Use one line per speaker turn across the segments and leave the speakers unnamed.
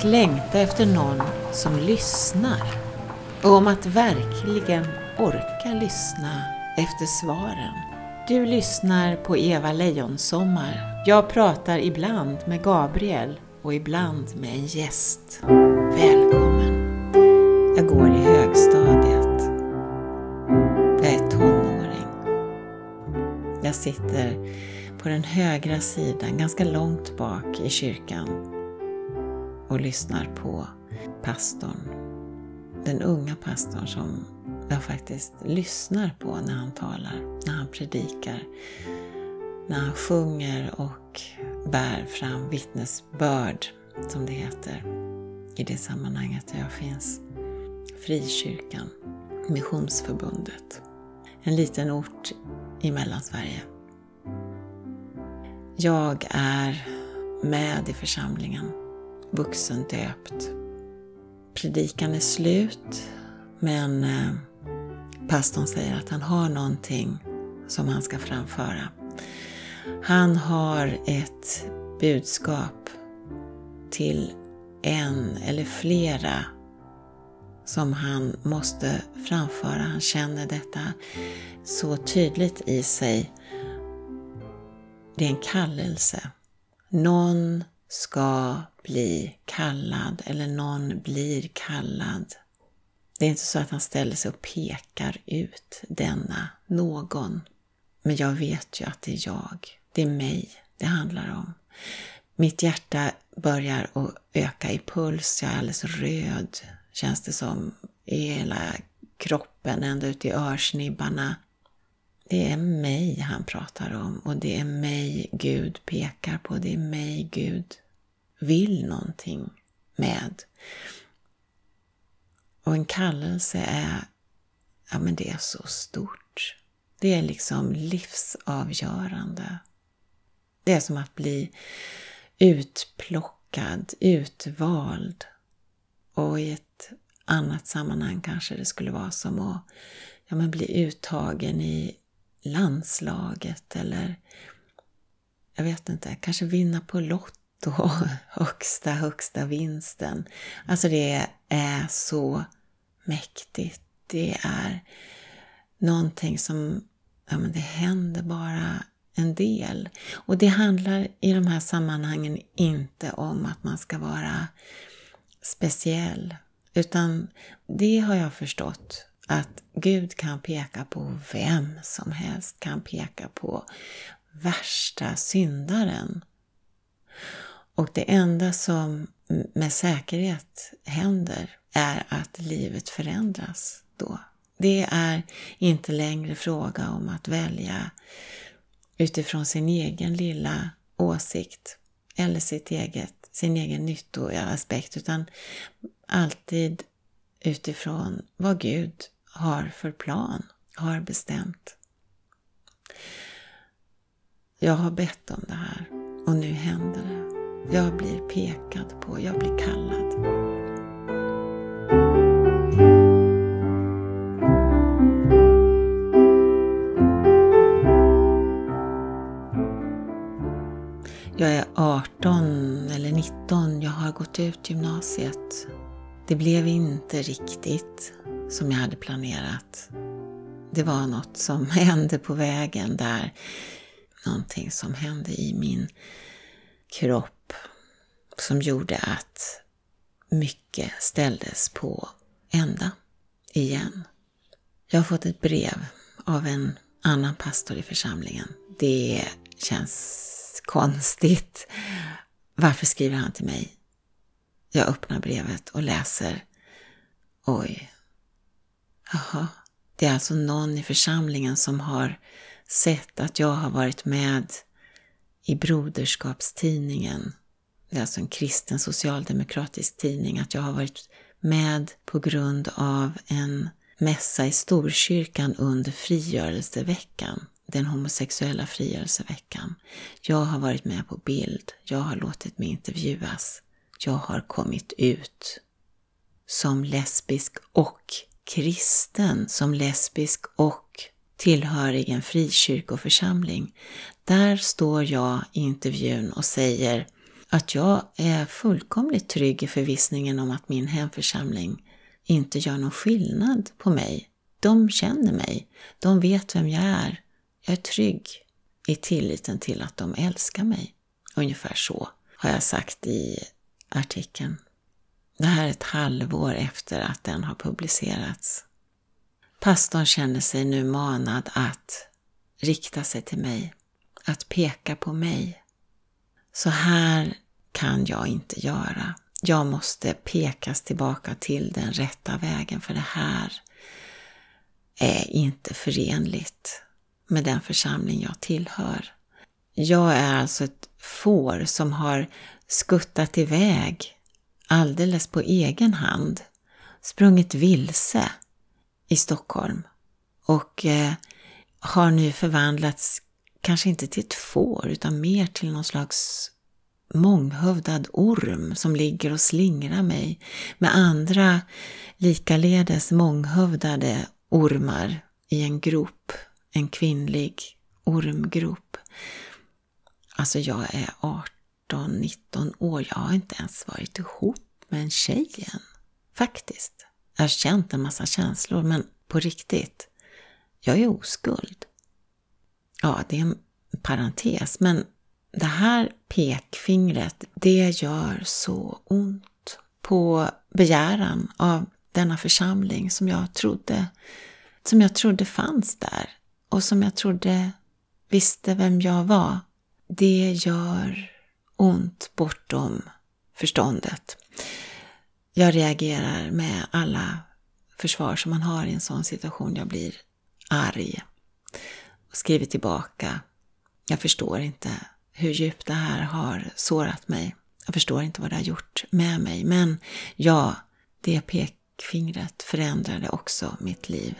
att längta efter någon som lyssnar och om att verkligen orka lyssna efter svaren. Du lyssnar på Eva Lejonsommar. Jag pratar ibland med Gabriel och ibland med en gäst. Välkommen! Jag går i högstadiet. Jag är tonåring. Jag sitter på den högra sidan, ganska långt bak i kyrkan och lyssnar på pastorn. Den unga pastorn som jag faktiskt lyssnar på när han talar, när han predikar, när han sjunger och bär fram vittnesbörd, som det heter, i det sammanhanget där jag finns. Frikyrkan, Missionsförbundet, en liten ort i Mellansverige. Jag är med i församlingen, vuxendöpt. Predikan är slut, men eh, pastorn säger att han har någonting som han ska framföra. Han har ett budskap till en eller flera som han måste framföra. Han känner detta så tydligt i sig. Det är en kallelse. Någon ska bli kallad eller någon blir kallad. Det är inte så att han ställer sig och pekar ut denna någon. Men jag vet ju att det är jag. Det är mig det handlar om. Mitt hjärta börjar att öka i puls. Jag är alldeles röd, känns det som, i hela kroppen, ända ut i örsnibbarna. Det är mig han pratar om och det är mig Gud pekar på. Det är mig Gud vill någonting med. Och en kallelse är, ja men det är så stort. Det är liksom livsavgörande. Det är som att bli utplockad, utvald. Och i ett annat sammanhang kanske det skulle vara som att ja, men bli uttagen i landslaget eller jag vet inte, kanske vinna på då högsta, högsta vinsten. Alltså det är så mäktigt. Det är någonting som, ja men det händer bara en del. Och det handlar i de här sammanhangen inte om att man ska vara speciell. Utan det har jag förstått att Gud kan peka på vem som helst, kan peka på värsta syndaren. Och det enda som med säkerhet händer är att livet förändras då. Det är inte längre fråga om att välja utifrån sin egen lilla åsikt eller sitt eget, sin egen nyttoaspekt utan alltid utifrån vad Gud har för plan, har bestämt. Jag har bett om det här och nu händer det. Jag blir pekad på, jag blir kallad. Jag är 18 eller 19, jag har gått ut gymnasiet. Det blev inte riktigt som jag hade planerat. Det var något som hände på vägen där. Någonting som hände i min kropp som gjorde att mycket ställdes på ända igen. Jag har fått ett brev av en annan pastor i församlingen. Det känns konstigt. Varför skriver han till mig? Jag öppnar brevet och läser. Oj. Jaha. Det är alltså någon i församlingen som har sett att jag har varit med i Broderskapstidningen. Det är alltså en kristen socialdemokratisk tidning. Att jag har varit med på grund av en mässa i Storkyrkan under frigörelseveckan den homosexuella frigörelseveckan. Jag har varit med på bild, jag har låtit mig intervjuas, jag har kommit ut som lesbisk och kristen, som lesbisk och tillhörig en frikyrkoförsamling. Där står jag i intervjun och säger att jag är fullkomligt trygg i förvissningen om att min hemförsamling inte gör någon skillnad på mig. De känner mig, de vet vem jag är. Jag är trygg i tilliten till att de älskar mig. Ungefär så har jag sagt i artikeln. Det här är ett halvår efter att den har publicerats. Pastorn känner sig nu manad att rikta sig till mig, att peka på mig. Så här kan jag inte göra. Jag måste pekas tillbaka till den rätta vägen för det här är inte förenligt med den församling jag tillhör. Jag är alltså ett får som har skuttat iväg alldeles på egen hand, sprungit vilse i Stockholm och eh, har nu förvandlats, kanske inte till ett får, utan mer till någon slags månghövdad orm som ligger och slingrar mig med andra likaledes månghövdade ormar i en grop, en kvinnlig ormgrop. Alltså jag är 18-19 år, jag har inte ens varit ihop med en tjej än. Faktiskt. Jag har känt en massa känslor, men på riktigt, jag är oskuld. Ja, det är en parentes, men det här pekfingret, det gör så ont på begäran av denna församling som jag trodde, som jag trodde fanns där och som jag trodde visste vem jag var. Det gör ont bortom förståndet. Jag reagerar med alla försvar som man har i en sån situation. Jag blir arg och skriver tillbaka. Jag förstår inte hur djupt det här har sårat mig. Jag förstår inte vad det har gjort med mig. Men ja, det pekfingret förändrade också mitt liv.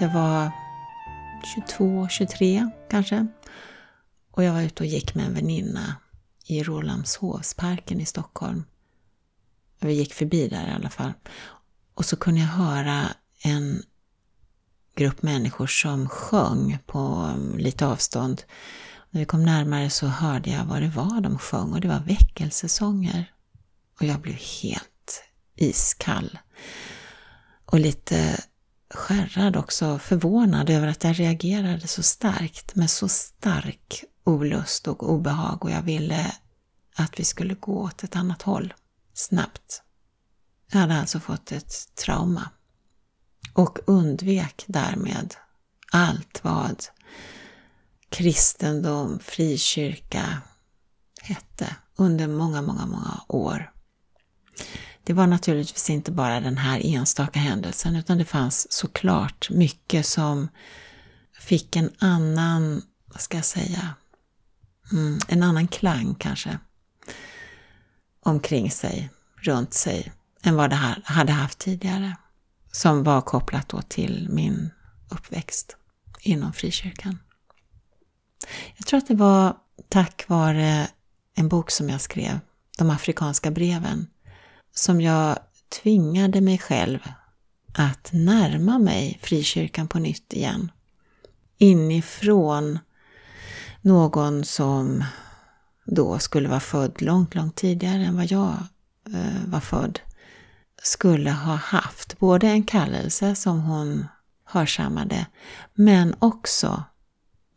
Jag var 22, 23 kanske. Och jag var ute och gick med en väninna i Rålambshovsparken i Stockholm. Vi gick förbi där i alla fall. Och så kunde jag höra en grupp människor som sjöng på um, lite avstånd. När vi kom närmare så hörde jag vad det var de sjöng och det var väckelsesånger. Och jag blev helt iskall. Och lite skärrad också, förvånad över att jag reagerade så starkt med så stark olust och obehag och jag ville att vi skulle gå åt ett annat håll, snabbt. Jag hade alltså fått ett trauma och undvek därmed allt vad kristendom, frikyrka hette under många, många, många år. Det var naturligtvis inte bara den här enstaka händelsen utan det fanns såklart mycket som fick en annan, vad ska jag säga, mm, en annan klang kanske omkring sig, runt sig, än vad det här hade haft tidigare. Som var kopplat då till min uppväxt inom frikyrkan. Jag tror att det var tack vare en bok som jag skrev, De afrikanska breven, som jag tvingade mig själv att närma mig frikyrkan på nytt igen. Inifrån någon som då skulle vara född långt, långt tidigare än vad jag eh, var född, skulle ha haft både en kallelse som hon hörsammade, men också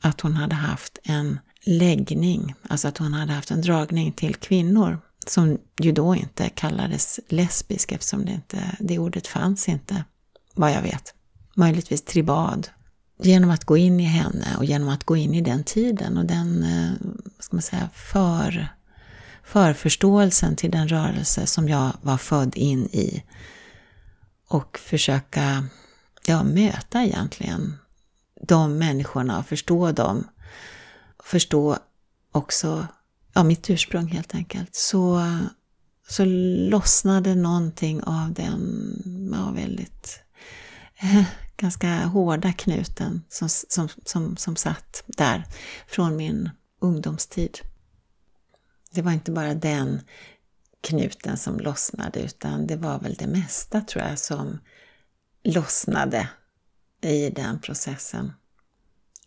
att hon hade haft en läggning, alltså att hon hade haft en dragning till kvinnor som ju då inte kallades lesbisk eftersom det, inte, det ordet fanns inte, vad jag vet. Möjligtvis tribad. Genom att gå in i henne och genom att gå in i den tiden och den, eh, vad ska man säga, för, förförståelsen till den rörelse som jag var född in i och försöka ja, möta egentligen de människorna och förstå dem. Förstå också ja, mitt ursprung helt enkelt, så, så lossnade någonting av den ja, väldigt ganska hårda knuten som, som, som, som satt där från min ungdomstid. Det var inte bara den knuten som lossnade utan det var väl det mesta tror jag som lossnade i den processen.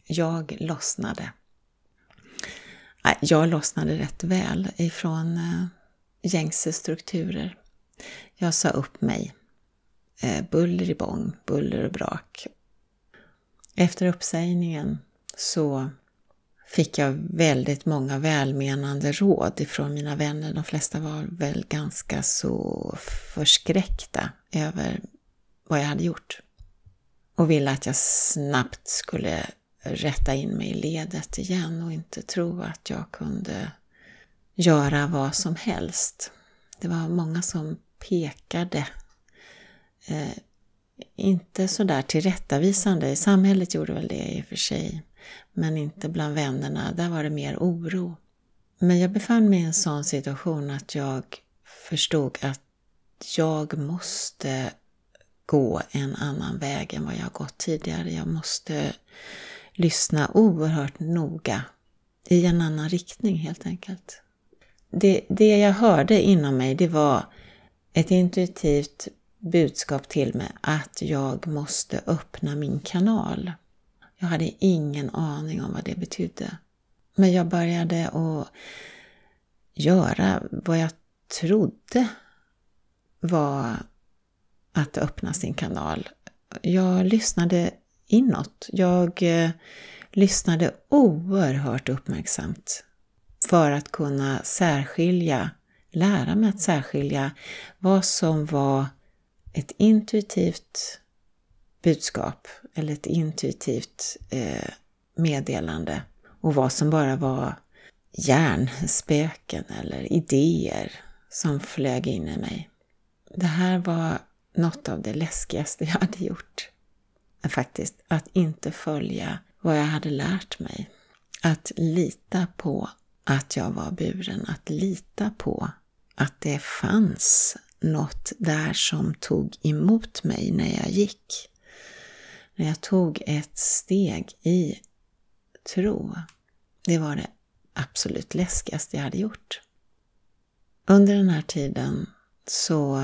Jag lossnade. Jag lossnade rätt väl ifrån eh, gängse strukturer. Jag sa upp mig. Eh, buller i bång, buller och brak. Efter uppsägningen så fick jag väldigt många välmenande råd ifrån mina vänner. De flesta var väl ganska så förskräckta över vad jag hade gjort och ville att jag snabbt skulle rätta in mig i ledet igen och inte tro att jag kunde göra vad som helst. Det var många som pekade, eh, inte sådär tillrättavisande, samhället gjorde väl det i och för sig, men inte bland vännerna, där var det mer oro. Men jag befann mig i en sån situation att jag förstod att jag måste gå en annan väg än vad jag gått tidigare. Jag måste lyssna oerhört noga i en annan riktning helt enkelt. Det, det jag hörde inom mig det var ett intuitivt budskap till mig att jag måste öppna min kanal. Jag hade ingen aning om vad det betydde. Men jag började att göra vad jag trodde var att öppna sin kanal. Jag lyssnade inåt. Jag eh, lyssnade oerhört uppmärksamt för att kunna särskilja, lära mig att särskilja vad som var ett intuitivt budskap eller ett intuitivt eh, meddelande och vad som bara var hjärnspöken eller idéer som flög in i mig. Det här var något av det läskigaste jag hade gjort. Faktiskt, att inte följa vad jag hade lärt mig. Att lita på att jag var buren, att lita på att det fanns något där som tog emot mig när jag gick. När jag tog ett steg i tro. Det var det absolut läskigaste jag hade gjort. Under den här tiden så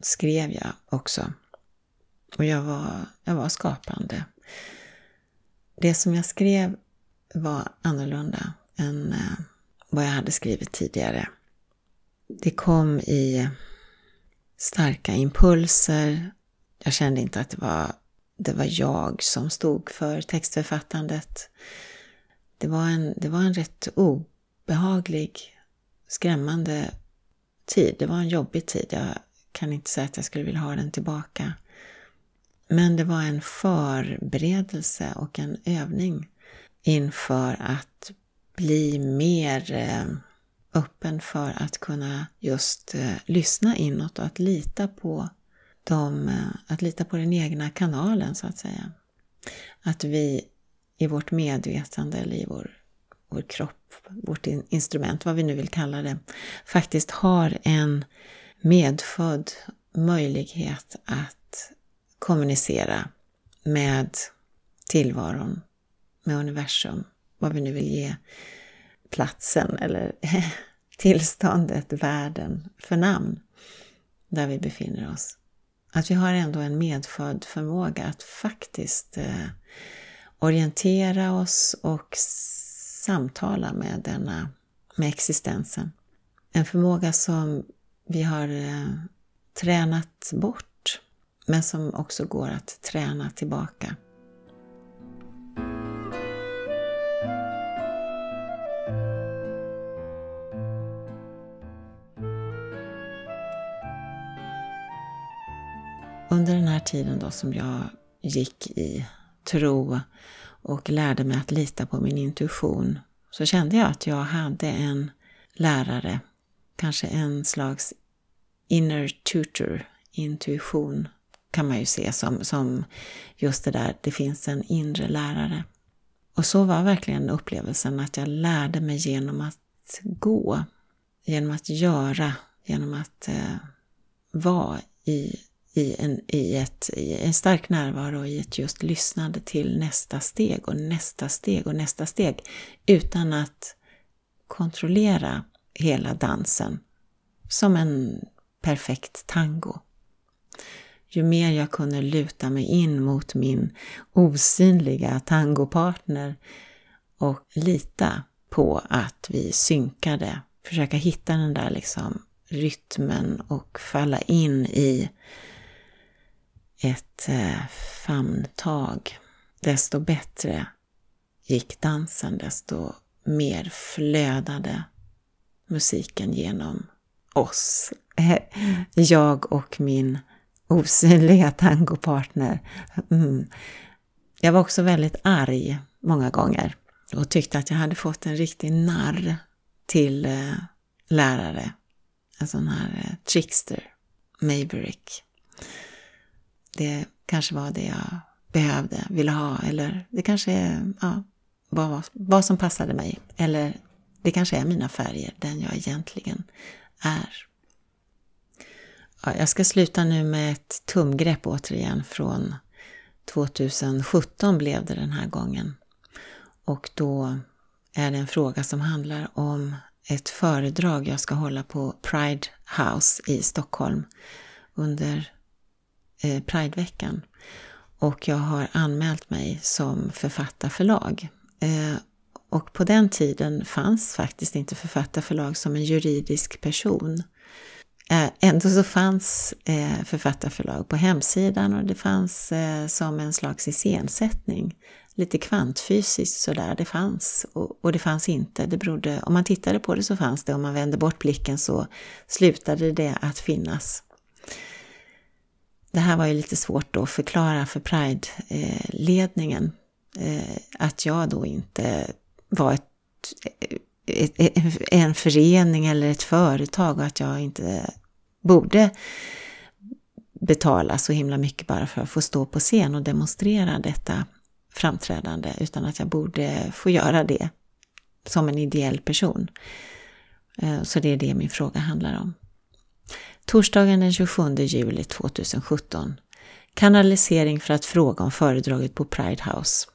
skrev jag också. Och jag var, jag var skapande. Det som jag skrev var annorlunda än eh, vad jag hade skrivit tidigare. Det kom i starka impulser. Jag kände inte att det var, det var jag som stod för textförfattandet. Det var en, det var en rätt obehaglig, skrämmande tid. Det var en jobbig tid. Jag kan inte säga att jag skulle vilja ha den tillbaka. Men det var en förberedelse och en övning inför att bli mer eh, öppen för att kunna just eh, lyssna inåt och att lita på de, eh, att lita på den egna kanalen så att säga. Att vi i vårt medvetande eller i vår, vår kropp, vårt instrument, vad vi nu vill kalla det, faktiskt har en medfödd möjlighet att kommunicera med tillvaron, med universum, vad vi nu vill ge platsen eller tillståndet, världen, för namn där vi befinner oss. Att vi har ändå en medfödd förmåga att faktiskt eh, orientera oss och samtala med denna, med existensen. En förmåga som vi har eh, tränat bort, men som också går att träna tillbaka. Här tiden då som jag gick i tro och lärde mig att lita på min intuition så kände jag att jag hade en lärare kanske en slags inner tutor, intuition kan man ju se som, som just det där, det finns en inre lärare. Och så var verkligen upplevelsen att jag lärde mig genom att gå, genom att göra, genom att eh, vara i, i, en, i, ett, i en stark närvaro, i ett just lyssnande till nästa steg och nästa steg och nästa steg utan att kontrollera hela dansen som en perfekt tango. ju mer jag kunde luta mig in mot min osynliga tangopartner och lita på att vi synkade. Försöka hitta den där liksom rytmen och falla in i ett eh, famntag. Desto bättre gick dansen, desto mer flödade musiken genom oss. Jag och min osynliga tangopartner. Mm. Jag var också väldigt arg många gånger och tyckte att jag hade fått en riktig narr till eh, lärare. En sån här eh, trickster, maverick. Det kanske var det jag behövde, ville ha eller det kanske är ja, vad, vad som passade mig. Eller det kanske är mina färger, den jag egentligen är. Ja, jag ska sluta nu med ett tumgrepp återigen från 2017 blev det den här gången. Och då är det en fråga som handlar om ett föredrag jag ska hålla på Pride House i Stockholm under Eh, Prideveckan. Och jag har anmält mig som författarförlag. Eh, och på den tiden fanns faktiskt inte författarförlag som en juridisk person. Eh, ändå så fanns eh, författarförlag på hemsidan och det fanns som en slags iscensättning. Lite kvantfysiskt sådär, det fanns och det fanns inte. Det berodde, om man tittade på det så fanns det, om man vände bort blicken så slutade det att finnas. Det här var ju lite svårt att förklara för Pride-ledningen. Eh, att jag då inte var ett, ett, en förening eller ett företag och att jag inte borde betala så himla mycket bara för att få stå på scen och demonstrera detta framträdande utan att jag borde få göra det som en ideell person. Eh, så det är det min fråga handlar om. Torsdagen den 27 juli 2017. Kanalisering för att fråga om föredraget på Pride House.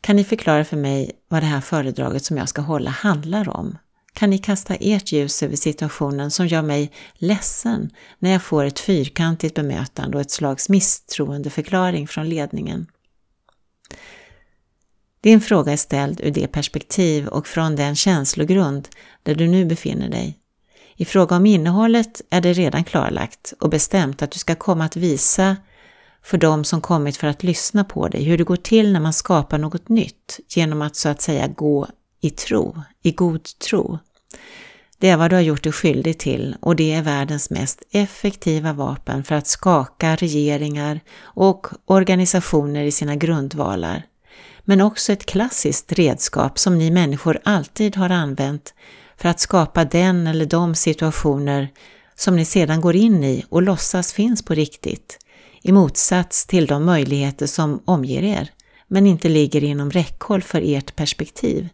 Kan ni förklara för mig vad det här föredraget som jag ska hålla handlar om? Kan ni kasta ert ljus över situationen som gör mig ledsen när jag får ett fyrkantigt bemötande och ett slags misstroendeförklaring från ledningen? Din fråga är ställd ur det perspektiv och från den känslogrund där du nu befinner dig. I fråga om innehållet är det redan klarlagt och bestämt att du ska komma att visa för dem som kommit för att lyssna på dig hur det går till när man skapar något nytt genom att så att säga gå i tro, i god tro. Det är vad du har gjort dig skyldig till och det är världens mest effektiva vapen för att skaka regeringar och organisationer i sina grundvalar. Men också ett klassiskt redskap som ni människor alltid har använt för att skapa den eller de situationer som ni sedan går in i och låtsas finns på riktigt, i motsats till de möjligheter som omger er, men inte ligger inom räckhåll för ert perspektiv,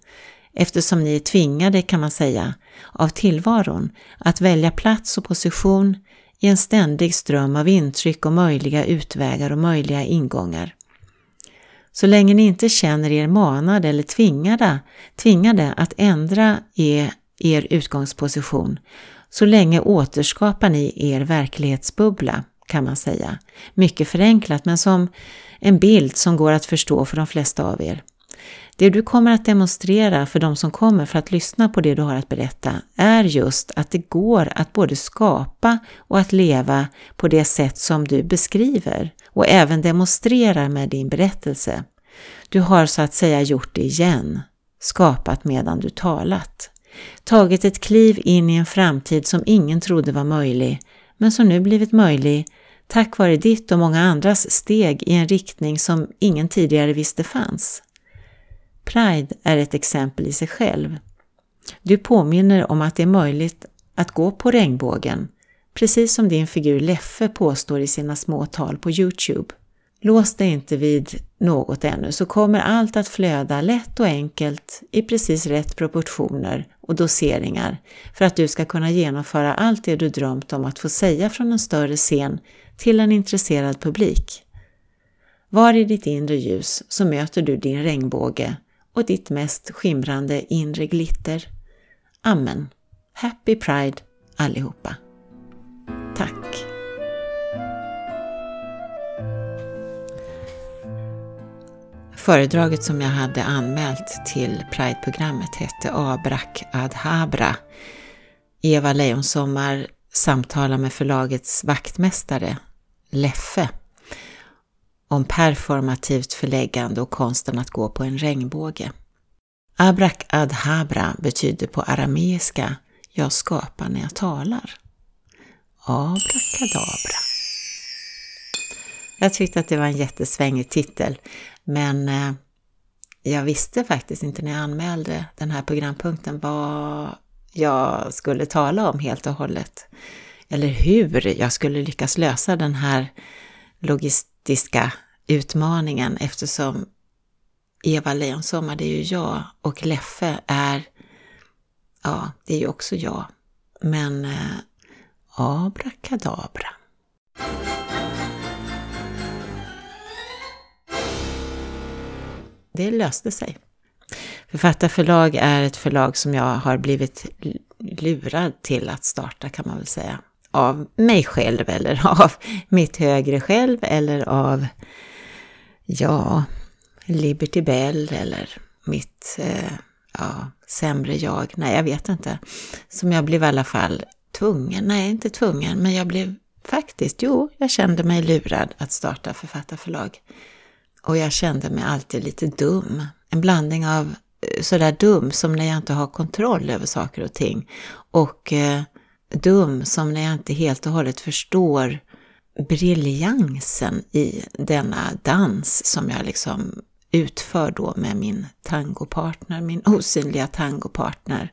eftersom ni är tvingade, kan man säga, av tillvaron att välja plats och position i en ständig ström av intryck och möjliga utvägar och möjliga ingångar. Så länge ni inte känner er manade eller tvingade, tvingade att ändra er, er utgångsposition, så länge återskapar ni er verklighetsbubbla, kan man säga. Mycket förenklat, men som en bild som går att förstå för de flesta av er. Det du kommer att demonstrera för de som kommer för att lyssna på det du har att berätta är just att det går att både skapa och att leva på det sätt som du beskriver och även demonstrerar med din berättelse. Du har så att säga gjort det igen, skapat medan du talat. Tagit ett kliv in i en framtid som ingen trodde var möjlig, men som nu blivit möjlig tack vare ditt och många andras steg i en riktning som ingen tidigare visste fanns. Pride är ett exempel i sig själv. Du påminner om att det är möjligt att gå på regnbågen, precis som din figur Leffe påstår i sina små tal på Youtube. Lås dig inte vid något ännu så kommer allt att flöda lätt och enkelt i precis rätt proportioner och doseringar för att du ska kunna genomföra allt det du drömt om att få säga från en större scen till en intresserad publik. Var i ditt inre ljus så möter du din regnbåge och ditt mest skimrande inre glitter. Amen. Happy Pride allihopa. Tack. Föredraget som jag hade anmält till Pride-programmet hette Abrak Adhabra. Eva Lejonsommar samtalar med förlagets vaktmästare, Leffe, om performativt förläggande och konsten att gå på en regnbåge. Abrak Adhabra betyder på arameiska jag skapar när jag talar. Abrakadabra. Jag tyckte att det var en jättesvängig titel, men eh, jag visste faktiskt inte när jag anmälde den här programpunkten vad jag skulle tala om helt och hållet. Eller hur jag skulle lyckas lösa den här logistiska utmaningen eftersom Eva Lejonsommar, det är ju jag och Leffe är, ja, det är ju också jag. Men eh, abrakadabra. Det löste sig. Författarförlag är ett förlag som jag har blivit lurad till att starta kan man väl säga. Av mig själv eller av mitt högre själv eller av, ja, Liberty Bell eller mitt eh, ja, sämre jag. Nej, jag vet inte. Som jag blev i alla fall tvungen, nej inte tvungen, men jag blev faktiskt, jo, jag kände mig lurad att starta författarförlag. Och jag kände mig alltid lite dum. En blandning av eh, sådär dum som när jag inte har kontroll över saker och ting och eh, dum som när jag inte helt och hållet förstår briljansen i denna dans som jag liksom utför då med min tangopartner, min osynliga tangopartner.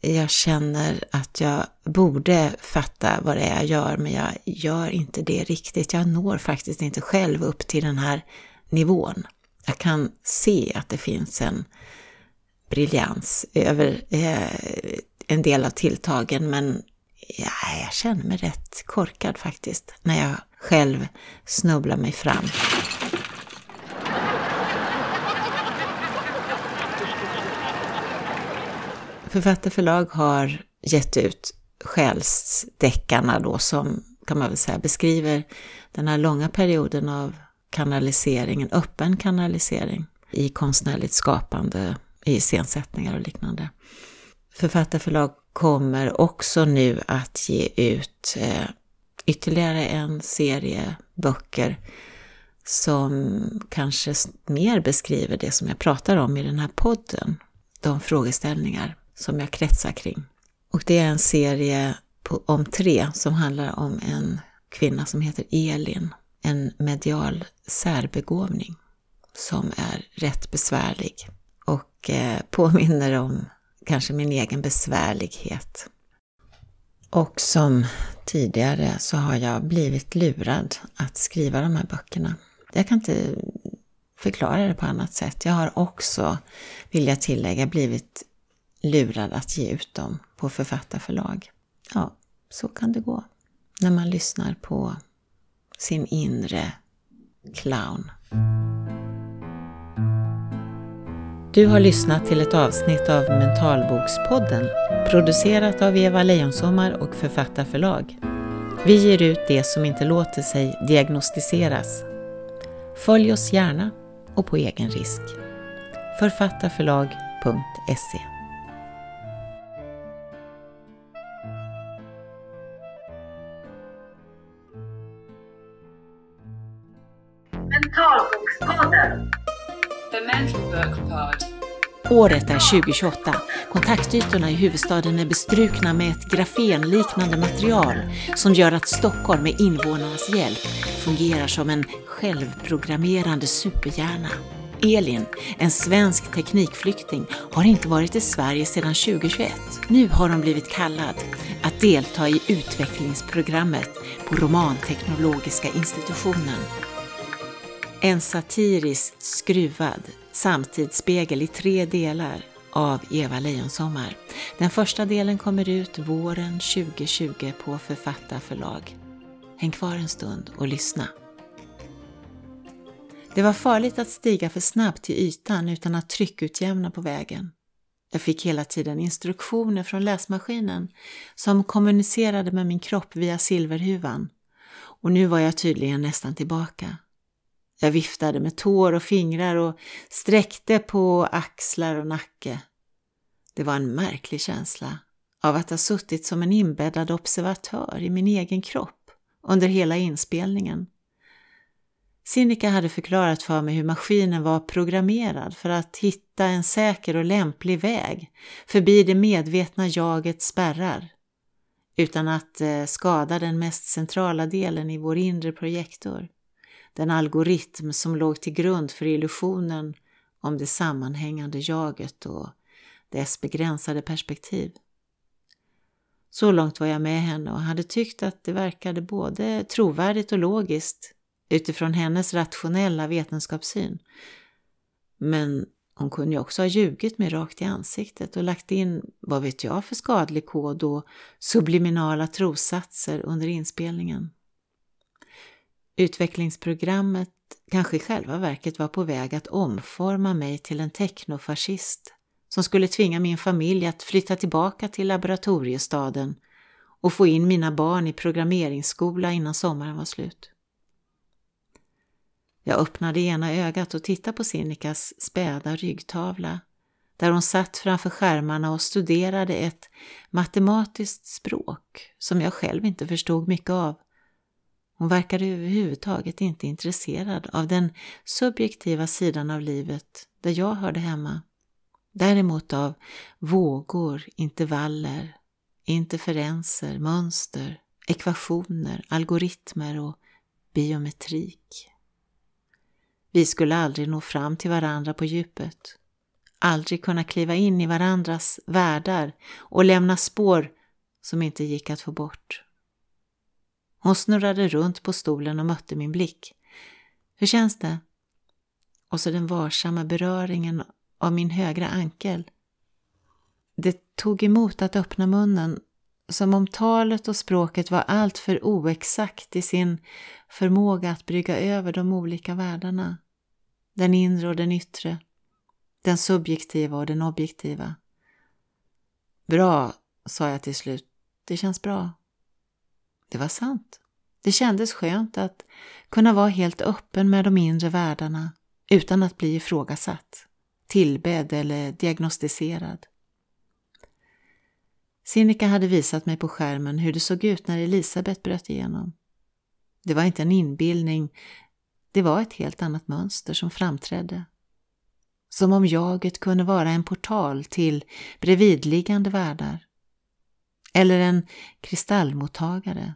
Jag känner att jag borde fatta vad det är jag gör, men jag gör inte det riktigt. Jag når faktiskt inte själv upp till den här nivån. Jag kan se att det finns en briljans över eh, en del av tilltagen, men ja, jag känner mig rätt korkad faktiskt när jag själv snubblar mig fram. Författarförlag har gett ut själsdeckarna då som kan man väl säga beskriver den här långa perioden av kanalisering, en öppen kanalisering i konstnärligt skapande, i scensättningar och liknande. Författarförlag kommer också nu att ge ut eh, ytterligare en serie böcker som kanske mer beskriver det som jag pratar om i den här podden. De frågeställningar som jag kretsar kring. Och det är en serie på, om tre som handlar om en kvinna som heter Elin. En medial särbegåvning som är rätt besvärlig och eh, påminner om kanske min egen besvärlighet. Och som tidigare så har jag blivit lurad att skriva de här böckerna. Jag kan inte förklara det på annat sätt. Jag har också, vill jag tillägga, blivit lurad att ge ut dem på författarförlag. Ja, så kan det gå när man lyssnar på sin inre clown. Du har lyssnat till ett avsnitt av Mentalbokspodden producerat av Eva Lejonsommar och Författarförlag. Vi ger ut det som inte låter sig diagnostiseras. Följ oss gärna och på egen risk. Författarförlag.se Året är 2028. Kontaktytorna i huvudstaden är bestrukna med ett grafenliknande material som gör att Stockholm med invånarnas hjälp fungerar som en självprogrammerande superhjärna. Elin, en svensk teknikflykting, har inte varit i Sverige sedan 2021. Nu har hon blivit kallad att delta i utvecklingsprogrammet på Romanteknologiska institutionen. En satiriskt skruvad samtidsspegel i tre delar av Eva Lejonsommar. Den första delen kommer ut våren 2020 på Författarförlag. Häng kvar en stund och lyssna. Det var farligt att stiga för snabbt till ytan utan att tryckutjämna på vägen. Jag fick hela tiden instruktioner från läsmaskinen som kommunicerade med min kropp via silverhuvan. Och nu var jag tydligen nästan tillbaka. Jag viftade med tår och fingrar och sträckte på axlar och nacke. Det var en märklig känsla av att ha suttit som en inbäddad observatör i min egen kropp under hela inspelningen. Sinikka hade förklarat för mig hur maskinen var programmerad för att hitta en säker och lämplig väg förbi det medvetna jagets spärrar utan att eh, skada den mest centrala delen i vår inre projektor. Den algoritm som låg till grund för illusionen om det sammanhängande jaget och dess begränsade perspektiv. Så långt var jag med henne och hade tyckt att det verkade både trovärdigt och logiskt utifrån hennes rationella vetenskapssyn. Men hon kunde ju också ha ljugit mig rakt i ansiktet och lagt in, vad vet jag för skadlig kod och subliminala trossatser under inspelningen. Utvecklingsprogrammet kanske i själva verket var på väg att omforma mig till en technofascist som skulle tvinga min familj att flytta tillbaka till laboratoriestaden och få in mina barn i programmeringsskola innan sommaren var slut. Jag öppnade ena ögat och tittade på Sinikas späda ryggtavla där hon satt framför skärmarna och studerade ett matematiskt språk som jag själv inte förstod mycket av. Hon verkade överhuvudtaget inte intresserad av den subjektiva sidan av livet där jag hörde hemma. Däremot av vågor, intervaller, interferenser, mönster, ekvationer, algoritmer och biometrik. Vi skulle aldrig nå fram till varandra på djupet. Aldrig kunna kliva in i varandras världar och lämna spår som inte gick att få bort. Hon snurrade runt på stolen och mötte min blick. Hur känns det? Och så den varsamma beröringen av min högra ankel. Det tog emot att öppna munnen, som om talet och språket var alltför oexakt i sin förmåga att brygga över de olika världarna. Den inre och den yttre. Den subjektiva och den objektiva. Bra, sa jag till slut. Det känns bra. Det var sant. Det kändes skönt att kunna vara helt öppen med de inre världarna utan att bli ifrågasatt tillbedd eller diagnostiserad. Sinikka hade visat mig på skärmen hur det såg ut när Elisabet bröt igenom. Det var inte en inbildning, det var ett helt annat mönster som framträdde. Som om jaget kunde vara en portal till bredvidliggande världar. Eller en kristallmottagare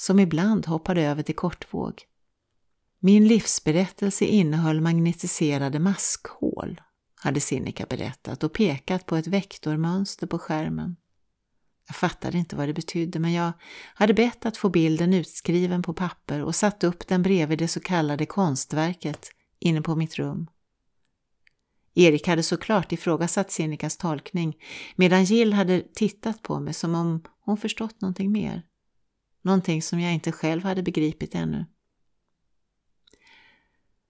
som ibland hoppade över till kortvåg. Min livsberättelse innehöll magnetiserade maskhål hade Sinikka berättat och pekat på ett vektormönster på skärmen. Jag fattade inte vad det betydde men jag hade bett att få bilden utskriven på papper och satt upp den bredvid det så kallade konstverket inne på mitt rum. Erik hade såklart ifrågasatt Sinikas tolkning medan Jill hade tittat på mig som om hon förstått någonting mer. Någonting som jag inte själv hade begripit ännu.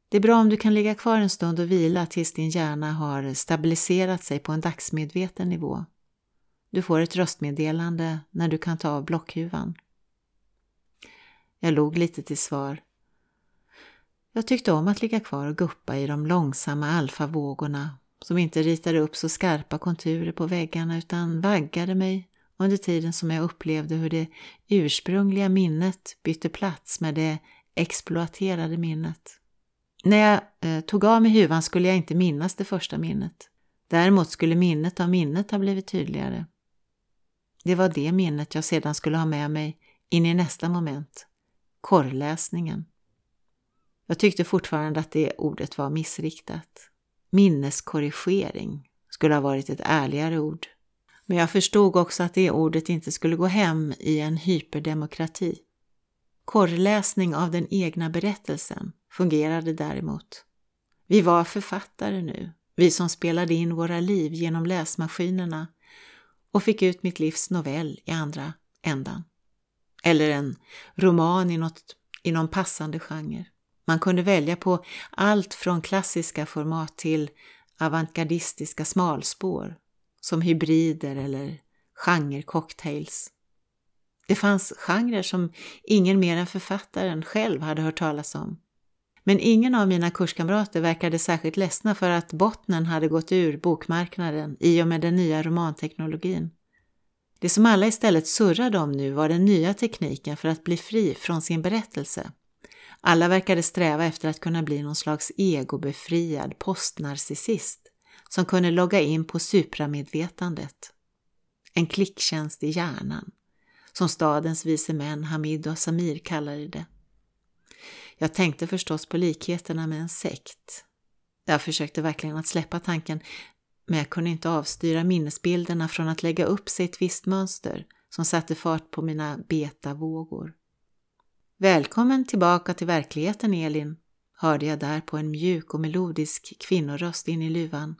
Det är bra om du kan ligga kvar en stund och vila tills din hjärna har stabiliserat sig på en dagsmedveten nivå. Du får ett röstmeddelande när du kan ta av blockhuvan. Jag log lite till svar. Jag tyckte om att ligga kvar och guppa i de långsamma alfavågorna som inte ritade upp så skarpa konturer på väggarna utan vaggade mig under tiden som jag upplevde hur det ursprungliga minnet bytte plats med det exploaterade minnet. När jag eh, tog av mig huvan skulle jag inte minnas det första minnet. Däremot skulle minnet av minnet ha blivit tydligare. Det var det minnet jag sedan skulle ha med mig in i nästa moment, korrläsningen. Jag tyckte fortfarande att det ordet var missriktat. Minneskorrigering skulle ha varit ett ärligare ord. Men jag förstod också att det ordet inte skulle gå hem i en hyperdemokrati. Korrläsning av den egna berättelsen fungerade däremot. Vi var författare nu, vi som spelade in våra liv genom läsmaskinerna och fick ut mitt livs novell i andra ändan. Eller en roman i, något, i någon passande genre. Man kunde välja på allt från klassiska format till avantgardistiska smalspår som hybrider eller genre-cocktails. Det fanns genrer som ingen mer än författaren själv hade hört talas om Men ingen av mina kurskamrater verkade särskilt ledsna för att bottnen hade gått ur bokmarknaden i och med den nya romanteknologin. Det som alla istället surrade om nu var den nya tekniken för att bli fri från sin berättelse. Alla verkade sträva efter att kunna bli någon slags egobefriad postnarcissist som kunde logga in på supramedvetandet. En klicktjänst i hjärnan, som stadens vise män Hamid och Samir kallade det. Jag tänkte förstås på likheterna med en sekt. Jag försökte verkligen att släppa tanken, men jag kunde inte avstyra minnesbilderna från att lägga upp sig ett visst mönster som satte fart på mina betavågor. Välkommen tillbaka till verkligheten Elin, hörde jag där på en mjuk och melodisk kvinnoröst in i luvan.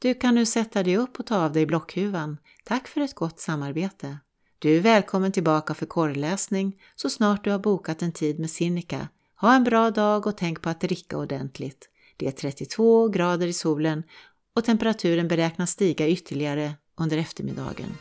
Du kan nu sätta dig upp och ta av dig blockhuvan. Tack för ett gott samarbete. Du är välkommen tillbaka för korrläsning så snart du har bokat en tid med Sinikka. Ha en bra dag och tänk på att dricka ordentligt. Det är 32 grader i solen och temperaturen beräknas stiga ytterligare under eftermiddagen.